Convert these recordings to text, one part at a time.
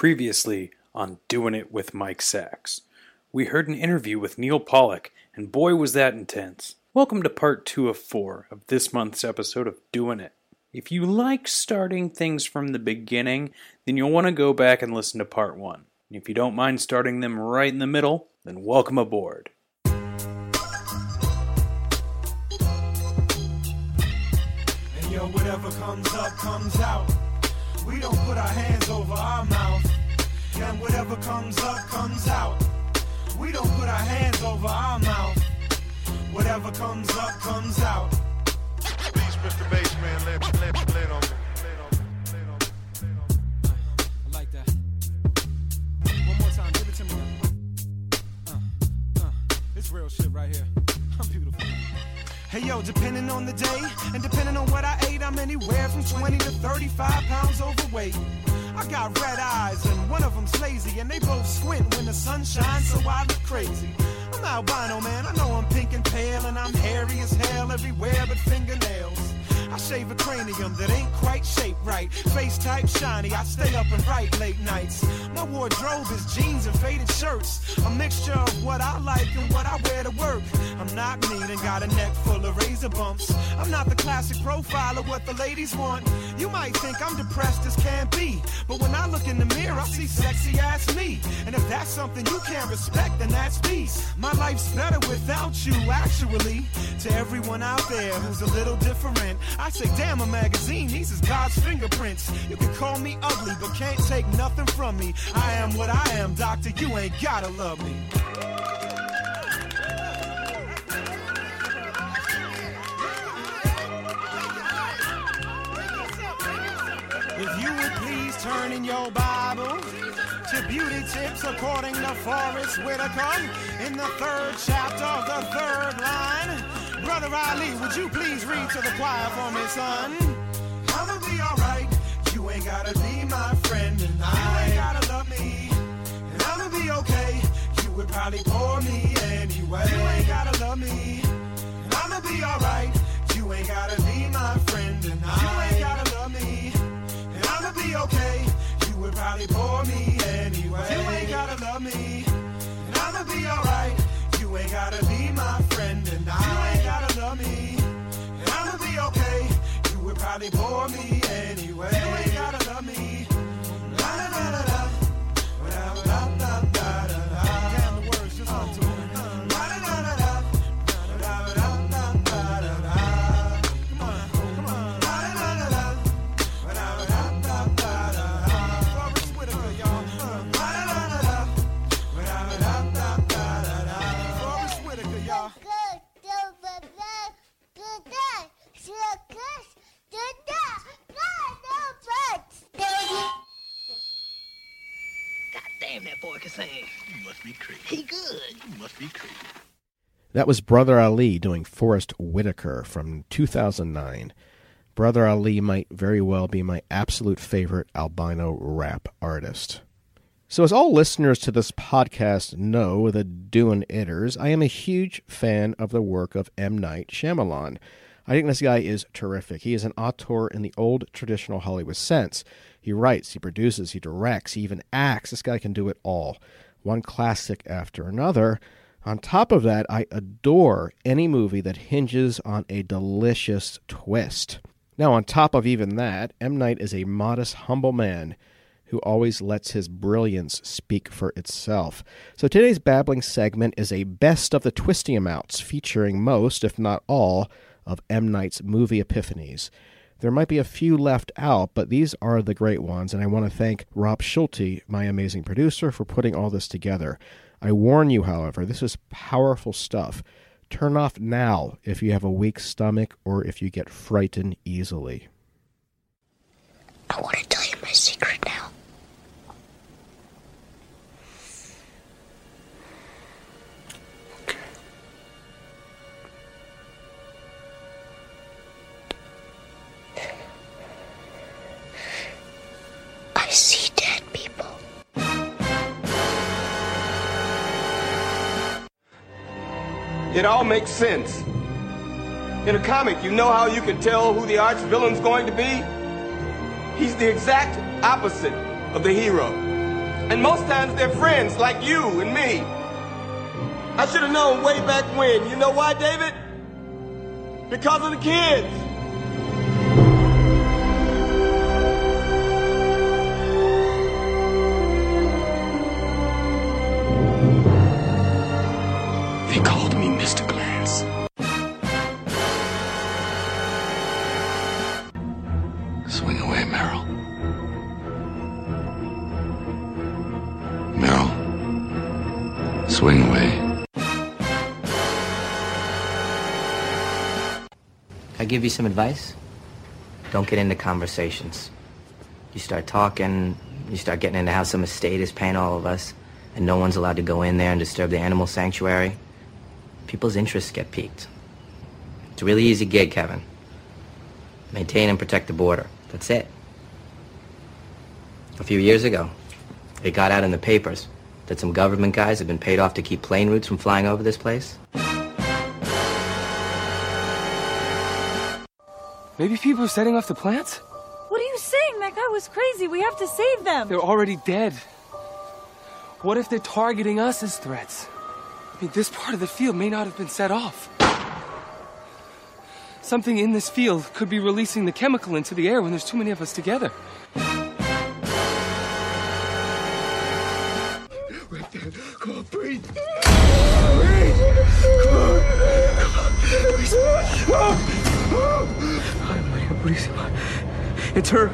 Previously on Doing It with Mike Sacks, we heard an interview with Neil Pollack, and boy was that intense. Welcome to part two of four of this month's episode of Doing It. If you like starting things from the beginning, then you'll want to go back and listen to part one. And if you don't mind starting them right in the middle, then welcome aboard. And yo, whatever comes up, comes out. We don't put our hands over our mouth. And whatever comes up, comes out. We don't put our hands over our mouth. Whatever comes up, comes out. Please, Mr. Bassman, let, let, let on me. Let on me. Let on me. Let on me. I like that. One more time, give it to me. Uh, uh, it's real shit right here. I'm beautiful. Hey yo, depending on the day and depending on what I ate, I'm anywhere from 20 to 35 pounds overweight. I got red eyes and one of them's lazy, and they both squint when the sun shines, so I look crazy. I'm albino, man. I know I'm pink and pale, and I'm hairy as hell everywhere but fingernails. Shave a cranium that ain't quite shaped right. Face type shiny, I stay up and write late nights. My wardrobe is jeans and faded shirts. A mixture of what I like and what I wear to work. I'm not neat and got a neck full of razor bumps. I'm not the classic profile of what the ladies want. You might think I'm depressed as can be. But when I look in the mirror, I see sexy ass me. And if that's something you can't respect, then that's peace. My life's better without you, actually. To everyone out there who's a little different, I say, damn, a magazine, these is God's fingerprints. You can call me ugly, but can't take nothing from me. I am what I am, doctor, you ain't gotta love me. If you would please turn in your Bible to beauty tips according to Forest Whitaker in the third chapter of the third line. Brother Ali, would you please read to the choir for me, son? I'ma be alright. You ain't gotta be my friend, and I ain't gotta love me. And I'ma be okay. You would probably bore me anyway. You ain't gotta love me. And I'ma be alright. You ain't gotta be my friend, and I ain't gotta love me. And I'ma be okay. You would probably bore me anyway. You ain't gotta love me. And I'ma be alright. You ain't gotta be my friend, and I ain't gotta love me. And I'ma be okay. You would probably bore me anyway. You ain't gotta love me. That was Brother Ali doing Forest Whitaker from 2009. Brother Ali might very well be my absolute favorite albino rap artist. So, as all listeners to this podcast know, the doin' itters, I am a huge fan of the work of M. Night Shyamalan. I think this guy is terrific. He is an auteur in the old traditional Hollywood sense. He writes, he produces, he directs, he even acts. This guy can do it all. One classic after another. On top of that, I adore any movie that hinges on a delicious twist. Now, on top of even that, M. Night is a modest, humble man who always lets his brilliance speak for itself. So today's babbling segment is a best of the twisty amounts, featuring most, if not all, of M. Night's movie epiphanies. There might be a few left out, but these are the great ones, and I want to thank Rob Schulte, my amazing producer, for putting all this together. I warn you, however, this is powerful stuff. Turn off now if you have a weak stomach or if you get frightened easily. I want to tell you my secret now. It all makes sense. In a comic, you know how you can tell who the arch villain's going to be? He's the exact opposite of the hero. And most times they're friends like you and me. I should have known way back when. You know why, David? Because of the kids. I give you some advice. Don't get into conversations. You start talking, you start getting into how some estate is paying all of us, and no one's allowed to go in there and disturb the animal sanctuary. People's interests get piqued. It's a really easy gig, Kevin. Maintain and protect the border. That's it. A few years ago, it got out in the papers that some government guys have been paid off to keep plane routes from flying over this place. Maybe people are setting off the plants? What are you saying? That guy was crazy. We have to save them. They're already dead. What if they're targeting us as threats? I mean, this part of the field may not have been set off. Something in this field could be releasing the chemical into the air when there's too many of us together. Right there. Come on, breathe. Breathe. Come on. Come on. Please. Buenísima. It's her.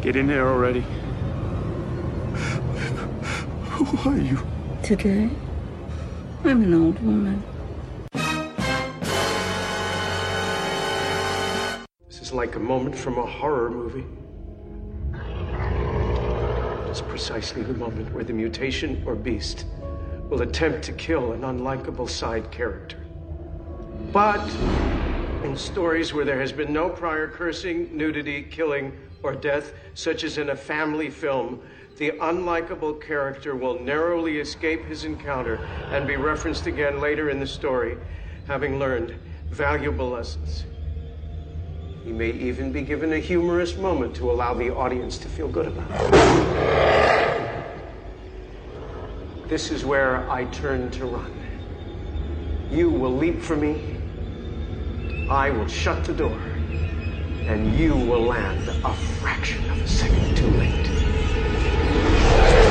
Get in there already. Who are you? Today, I'm an old woman. This is like a moment from a horror movie. It's precisely the moment where the mutation or beast will attempt to kill an unlikable side character. But in stories where there has been no prior cursing, nudity, killing, or death, such as in a family film, the unlikable character will narrowly escape his encounter and be referenced again later in the story, having learned valuable lessons. He may even be given a humorous moment to allow the audience to feel good about it. This is where I turn to run. You will leap for me. I will shut the door. And you will land a fraction of a second too late.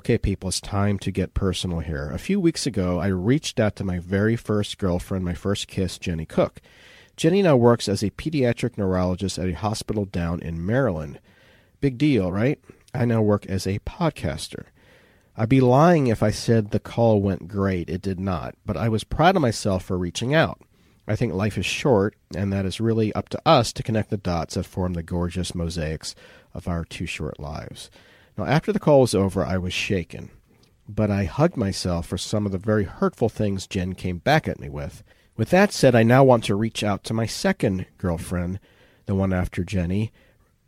Okay, people, it's time to get personal here. A few weeks ago, I reached out to my very first girlfriend, my first kiss, Jenny Cook. Jenny now works as a pediatric neurologist at a hospital down in Maryland. Big deal, right? I now work as a podcaster. I'd be lying if I said the call went great. It did not, but I was proud of myself for reaching out. I think life is short, and that is really up to us to connect the dots that form the gorgeous mosaics of our too short lives. Now, after the call was over, I was shaken, but I hugged myself for some of the very hurtful things Jen came back at me with. With that said, I now want to reach out to my second girlfriend, the one after Jenny,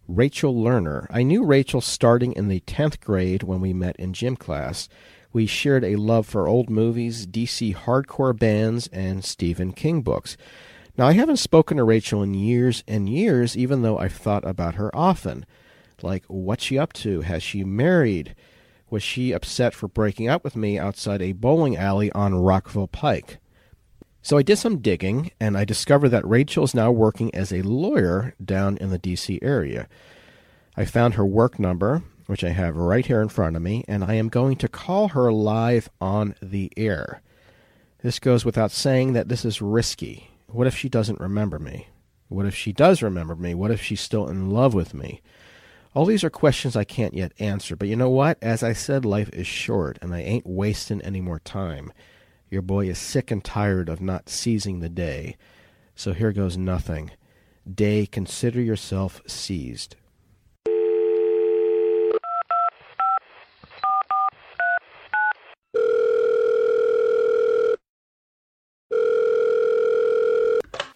Rachel Lerner. I knew Rachel starting in the 10th grade when we met in gym class. We shared a love for old movies, DC hardcore bands, and Stephen King books. Now, I haven't spoken to Rachel in years and years, even though I've thought about her often. Like, what's she up to? Has she married? Was she upset for breaking up with me outside a bowling alley on Rockville Pike? So I did some digging, and I discovered that Rachel is now working as a lawyer down in the D.C. area. I found her work number, which I have right here in front of me, and I am going to call her live on the air. This goes without saying that this is risky. What if she doesn't remember me? What if she does remember me? What if she's still in love with me? All these are questions I can't yet answer, but you know what? As I said, life is short, and I ain't wasting any more time. Your boy is sick and tired of not seizing the day. So here goes nothing. Day, consider yourself seized.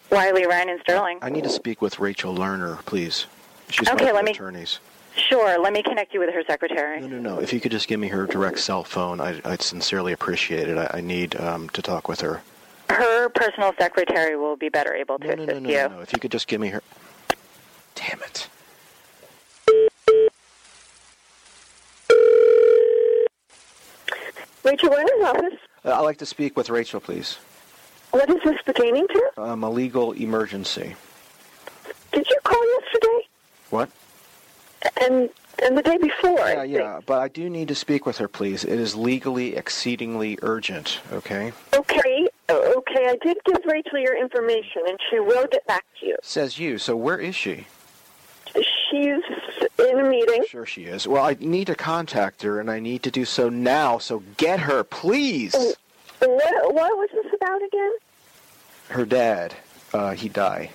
Wiley, Ryan, and Sterling. I need to speak with Rachel Lerner, please. She's Okay, let me- attorneys. Sure, let me connect you with her secretary. No, no, no. If you could just give me her direct cell phone, I, I'd sincerely appreciate it. I, I need um, to talk with her. Her personal secretary will be better able to No, no, assist no, you. no, no. If you could just give me her. Damn it. Rachel Werner's office. Uh, I'd like to speak with Rachel, please. What is this pertaining to? Um, a legal emergency. Did you call yesterday What? and and the day before? Yeah, yeah, but I do need to speak with her, please. It is legally exceedingly urgent, okay? Okay, okay. I did give Rachel your information, and she will get back to you. Says you, so where is she? She's in a meeting. Sure she is. Well, I need to contact her, and I need to do so now, so get her, please! What, what was this about again? Her dad, uh, he died.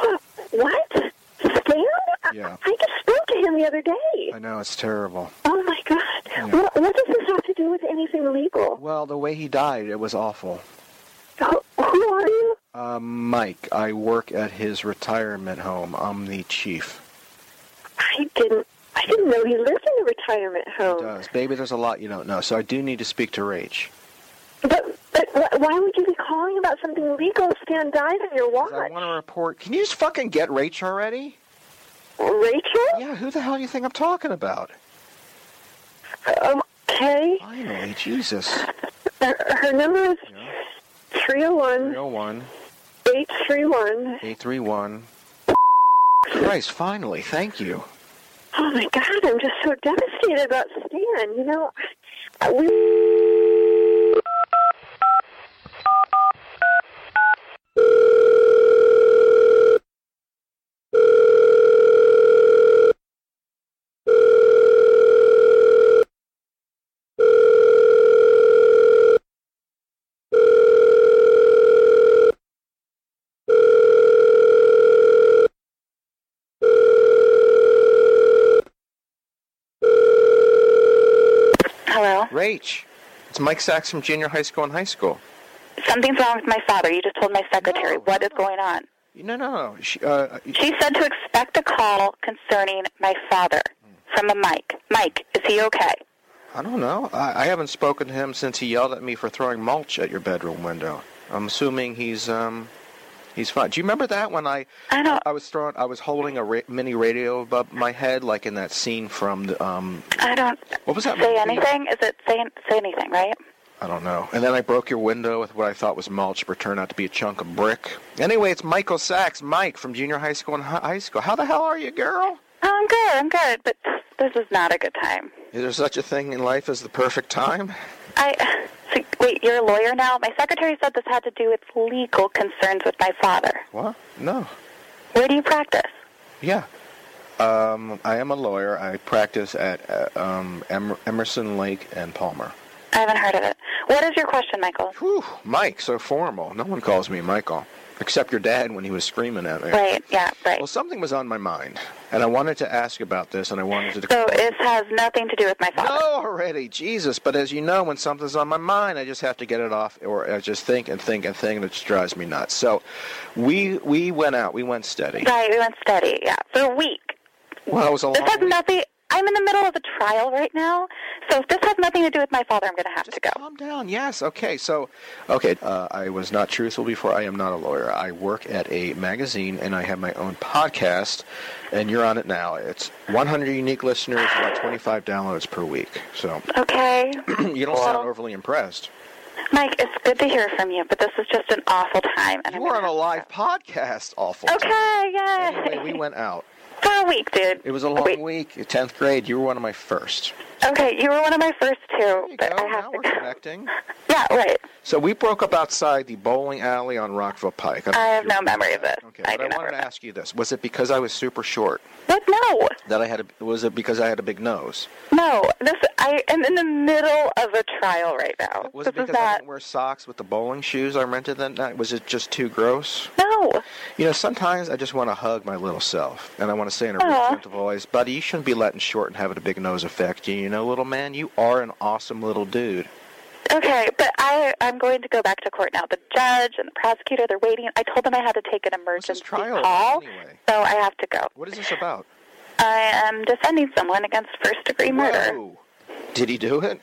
What? Stan? Yeah. I just spoke to him the other day. I know, it's terrible. Oh my God! Yeah. What, what does this have to do with anything legal? Well, the way he died, it was awful. Who, who are you? Uh, Mike, I work at his retirement home. I'm the chief. I didn't. I didn't know he lived in a retirement home. Does. Baby, there's a lot you don't know, so I do need to speak to Rach. But but why would you be calling about something legal? Stan died in your watch. I want to report. Can you just fucking get Rach already? Rachel? Yeah, who the hell do you think I'm talking about? Um, okay. Finally, Jesus. Her, her number is 301 301 831. 831. Christ, finally, thank you. Oh my God, I'm just so devastated about Stan. You know, we. Mike Sacks from junior high school and high school. Something's wrong with my father. You just told my secretary. What is going on? No, no, no. She, uh, She said to expect a call concerning my father from a Mike. Mike, is he okay? I don't know. I, I haven't spoken to him since he yelled at me for throwing mulch at your bedroom window. I'm assuming he's um he's fine. Do you remember that when I I don't. I was throwing I was holding a ra- mini radio above my head like in that scene from the um I don't What was that say movie? anything. Is it say say anything, right? I don't know. And then I broke your window with what I thought was mulch, but turned out to be a chunk of brick. Anyway, it's Michael Sacks, Mike from junior high school and high school. How the hell are you, girl? Oh, I'm good. I'm good. But this is not a good time. Is there such a thing in life as the perfect time? I so, wait. You're a lawyer now. My secretary said this had to do with legal concerns with my father. What? No. Where do you practice? Yeah. Um, I am a lawyer. I practice at uh, um, Em- Emerson Lake and Palmer. I haven't heard of it. What is your question, Michael? Whew, Mike, so formal. No one calls me Michael, except your dad when he was screaming at me. Right. Yeah. Right. Well, something was on my mind, and I wanted to ask about this, and I wanted to. So it has nothing to do with my father. No, already, Jesus! But as you know, when something's on my mind, I just have to get it off, or I just think and think and think, and it just drives me nuts. So, we we went out. We went steady. Right. We went steady. Yeah. For a week. Well, it was a This long has nothing. I'm in the middle of a trial right now, so if this has nothing to do with my father, I'm going to have to go. Calm down. Yes. Okay. So, okay. Uh, I was not truthful before. I am not a lawyer. I work at a magazine and I have my own podcast, and you're on it now. It's 100 unique listeners, about 25 downloads per week. So, Okay. you don't sound overly impressed. Mike, it's good to hear from you, but this is just an awful time. And You were on a live podcast. Awful. Okay, yeah. Anyway, we went out. For a week, dude. It was a long week. 10th grade. You were one of my first. Okay, you were one of my first two, but I have to. We're connecting. Yeah, right. So we broke up outside the bowling alley on Rockville Pike. I have no memory of this. Okay, but I, wanted to ask you this: Was it because I was super short? What? No. That I had a, was it because I had a big nose? No, this I am in the middle of a trial right now. Was this it because is I didn't wear socks with the bowling shoes I rented that night? Was it just too gross? No. You know, sometimes I just want to hug my little self, and I want to say in a real gentle voice, "Buddy, you shouldn't be letting short and having a big nose affect you. You know, little man, you are an awesome little dude." Okay, but I I'm going to go back to court now. The judge and the prosecutor they're waiting. I told them I had to take an emergency trial call, anyway? so I have to go. What is this about? I am defending someone against first degree murder, Whoa. Did he do it?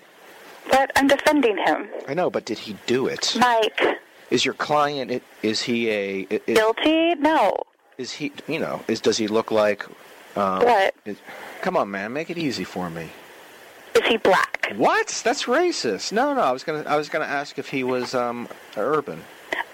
but I'm defending him. I know, but did he do it? Mike, Is your client? Is he a Is, guilty? No. Is he? You know, is does he look like? Um, What? is- come on, man, make it easy for me. He black? What? That's racist. No, no. I was gonna. I was gonna ask if he was um urban.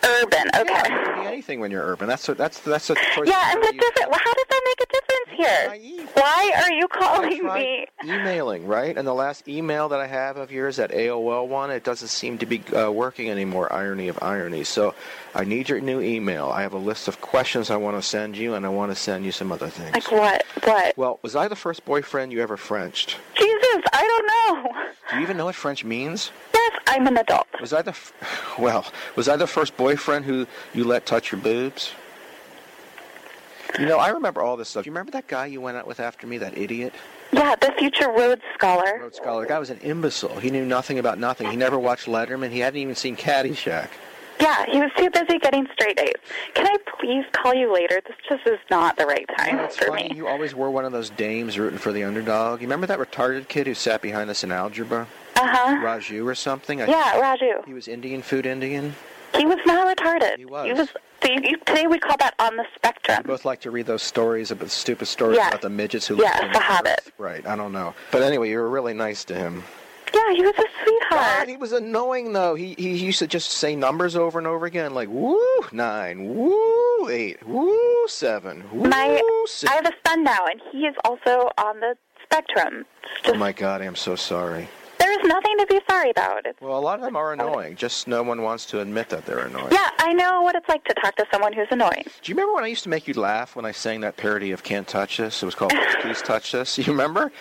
Urban. Okay. Yeah, you can be anything when you're urban. That's a, that's that's a choice. Yeah, and the different. Well, how does that make a difference here? Why are you calling me? Emailing, right? And the last email that I have of yours, that AOL one, it doesn't seem to be uh, working anymore. Irony of irony. So, I need your new email. I have a list of questions I want to send you, and I want to send you some other things. Like what? What? Well, was I the first boyfriend you ever Frenched? Jesus, I don't know. Do you even know what French means? Yes, I'm an adult. Was I the f- well? Was I the first boyfriend who you let touch your boobs? You know, I remember all this stuff. You remember that guy you went out with after me, that idiot? Yeah, the future Rhodes Scholar. Rhodes Scholar. The guy was an imbecile. He knew nothing about nothing. He never watched Letterman. He hadn't even seen Caddyshack. Yeah, he was too busy getting straight A's. Can I please call you later? This just is not the right time for funny. me. You always were one of those dames rooting for the underdog. You remember that retarded kid who sat behind us in algebra? Uh huh. Raju or something? I- Yeah, Raju. He was Indian food Indian. He was not retarded. He was. He was. So you, you, today we call that on the spectrum. We both like to read those stories about stupid stories Yeah. about the midgets who Yeah, live in the Hobbit. Right, I don't know. But anyway, you were really nice to him. Yeah, he was a sweetheart. God, he was annoying though. He he used to just say numbers over and over again, like woo nine, woo eight, woo seven, woo My, six. I have a son now, and he is also on the spectrum. Oh my God, I am so sorry. There is nothing to be sorry about. It's, Well, a lot of them are annoying. Just no one wants to admit that they're annoying. yeah, I know what it's like to talk to someone who's annoying. Do you remember when I used to make you laugh when I sang that parody of "Can't Touch This"? It was called "Please Touch This." You remember?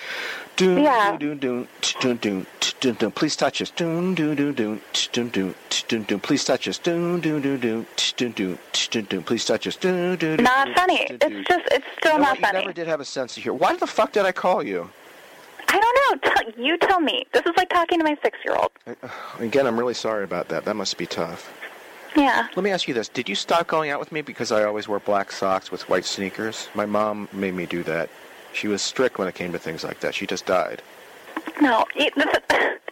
Doon, Yeah. Doon, doon, doon, doon, doon, doon. Please touch us. Doon, doon, doon, doon, doon, doon, doon, doon. Please touch us. Doon, doon, doon, doon, doon, doon, doon, doon. Please touch us. Doon, doon, doon, Not funny. It's just, it's still not what? You never did have a sense of humor. Why the fuck did I call you? Don't know. Tell, you tell me. This is like talking to my six-year-old. Uh, again, I'm really sorry about that. That must be tough. Yeah. Let me ask you this: Did you stop going out with me because I always wore black socks with white sneakers? My mom made me do that. She was strict when it came to things like that. She just died. No. The,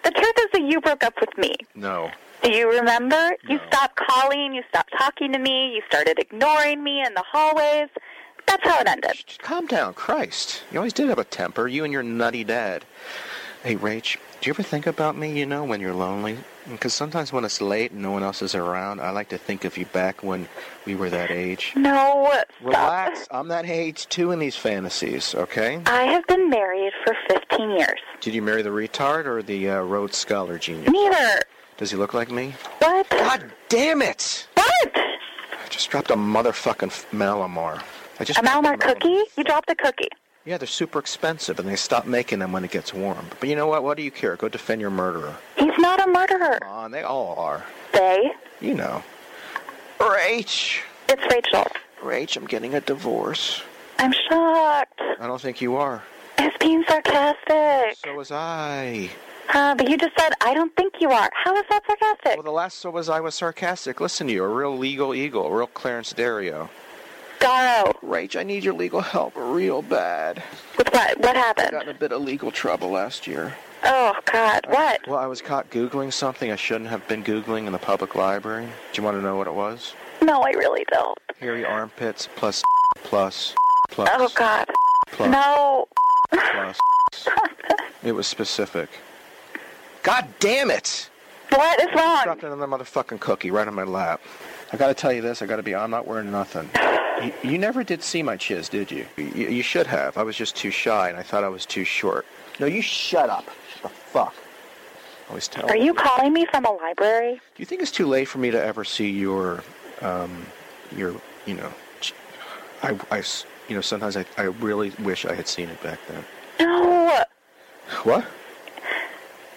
the truth is that you broke up with me. No. Do you remember? No. You stopped calling. You stopped talking to me. You started ignoring me in the hallways. That's how it ended. Calm down, Christ. You always did have a temper, you and your nutty dad. Hey, Rach, do you ever think about me, you know, when you're lonely? Because sometimes when it's late and no one else is around, I like to think of you back when we were that age. No. Stop. Relax. I'm that age too in these fantasies, okay? I have been married for 15 years. Did you marry the retard or the uh, Rhodes Scholar genius? Neither. Does he look like me? What? God damn it! What? I just dropped a motherfucking f- Mallomar. I just A Mallomar cookie? You dropped a cookie. Yeah, they're super expensive, and they stop making them when it gets warm. But you know what? What do you care? Go defend your murderer. He's not a murderer. Come on, they all are. They? You know. Rach. It's Rachel. Rach, I'm getting a divorce. I'm shocked. I don't think you are. I was being sarcastic. So was I. Uh, but you just said, I don't think you are. How is that sarcastic? Well, the last so was I was sarcastic. Listen to you, a real legal eagle, a real Clarence Darrow. Garo. Rach, I need your legal help real bad. With what? What I happened? got in a bit of legal trouble last year. Oh, God. What? Well, I was caught Googling something I shouldn't have been Googling in the public library. Do you want to know what it was? No, I really don't. Hairy armpits plus plus plus Oh, God. plus No. plus. It was specific. God damn it! What is wrong? Dropped another motherfucking cookie right on my lap. I gotta tell you this, I gotta be I'm not wearing nothing. You, you never did see my chiz, did you? you? You should have. I was just too shy and I thought I was too short. No, you shut up. The fuck. I always tell Are you calling me from a library? Do you think it's too late for me to ever see your, um, your, you know, I, I s- you know, sometimes I, I really wish I had seen it back then. No. What?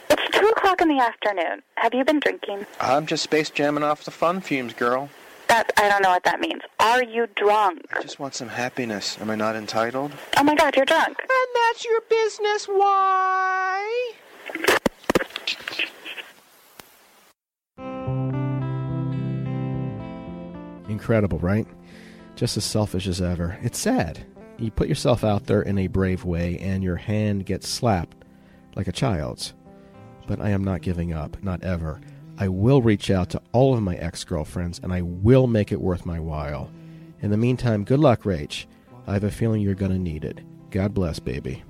It's 2 o'clock in the afternoon. Have you been drinking? I'm just space jamming off the fun fumes, girl. That I don't know what that means. Are you drunk? I just want some happiness. Am I not entitled? Oh my god, you're drunk. And that's your business. Why? Incredible, right? Just as selfish as ever. It's sad. You put yourself out there in a brave way, and your hand gets slapped like a child's. But I am not giving up, not ever. I will reach out to all of my ex girlfriends, and I will make it worth my while. In the meantime, good luck, Rach. I have a feeling you're going to need it. God bless, baby.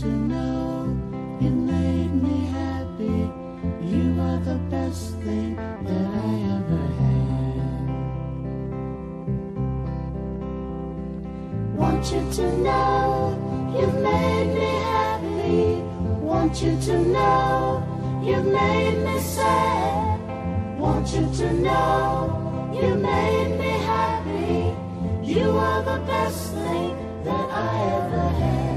To know the best thing that I ever had. Want you to know you've made me happy. Want you to know you've made me sad. Want you to know you made me happy. You are the best thing that I ever had.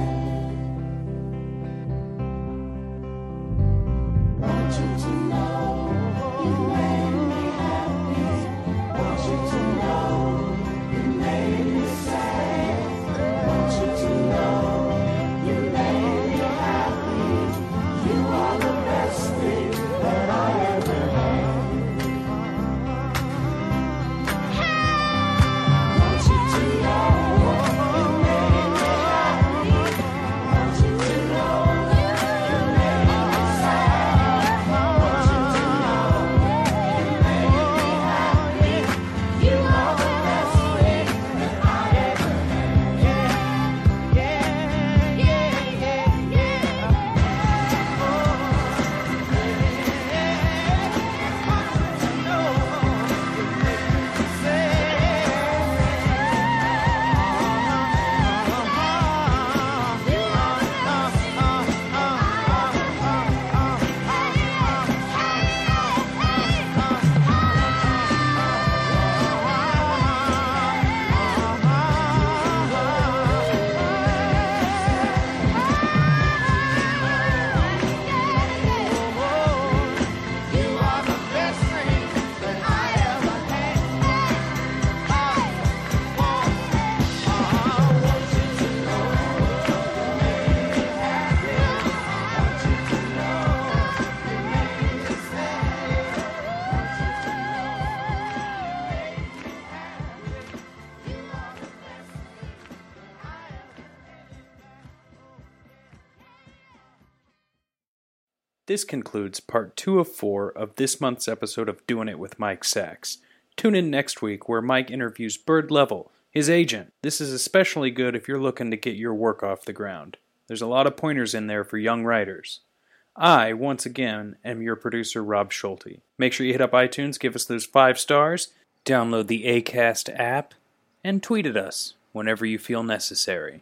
This concludes part two of four of this month's episode of Doing It with Mike Sacks. Tune in next week where Mike interviews Bird Level, His agent. This is especially good if you're looking to get your work off the ground. There's a lot of pointers in there for young writers. I, once again, am your producer, Rob Schulte. Make sure you hit up iTunes, give us those five stars, download the ACAST app, and tweet at us whenever you feel necessary.